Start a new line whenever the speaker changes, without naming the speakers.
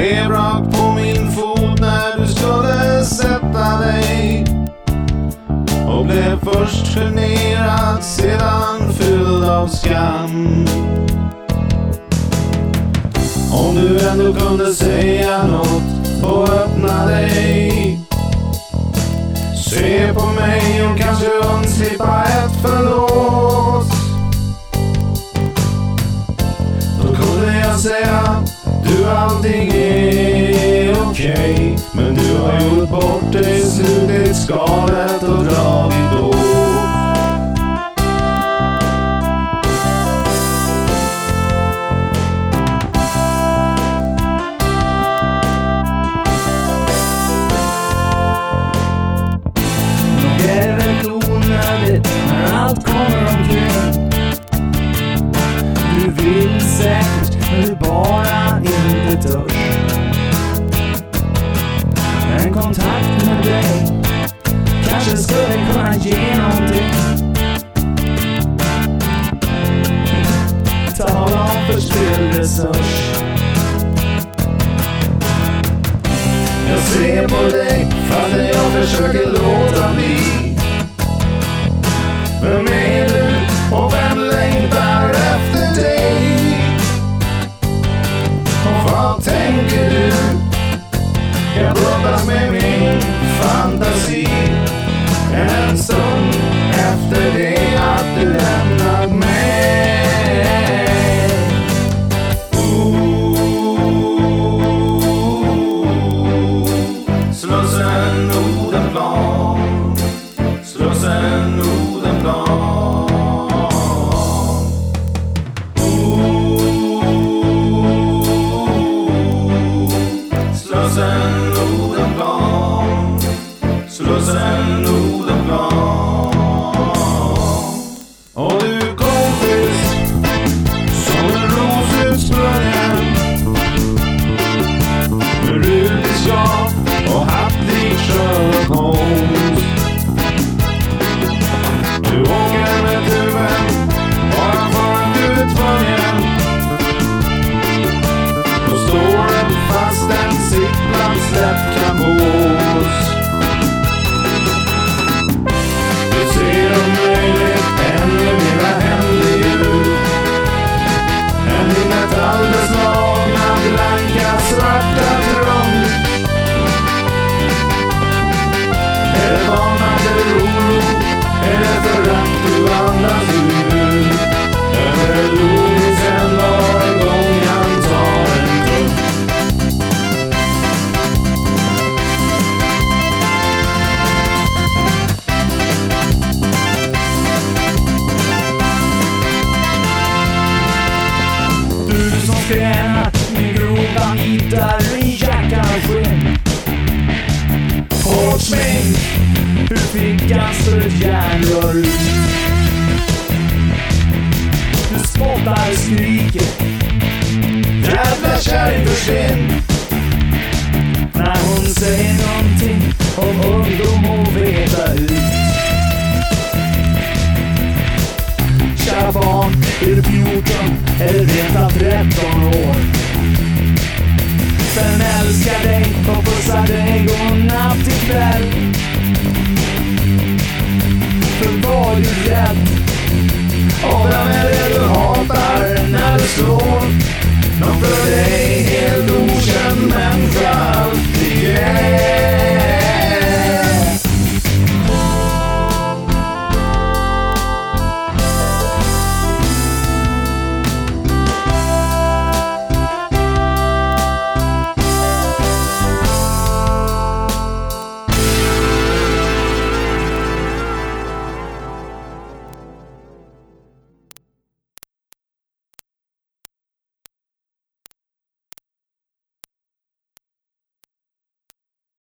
klev rakt på min fot när du skulle sätta dig. Och blev först generad, sedan fylld av skam. Om du ändå kunde säga något och öppna dig. Se på mig och kanske undslippa ett förlåt. Då kunde jag säga, du allting är okej. Men du har gjort bort dig, slutit skalet och dragit åt.
Komma igenom det. Tala om förspilld resurs.
Jag ser på dig fast jag försöker låta bli. sun. Du min med
grova nitar i jackan skinn. Hårt smink ur fickans står järnrör ut. Du spottar och skriker.
Jävla kärring försvinn!
När hon säger någonting om ungdom och veta ut. Kära barn, är du 14 eller rent av 13 år? Vem älskar dig och pussar dig godnatt ikväll? För var du rädd?
Och vem är det du hatar när du slår? Någon för dig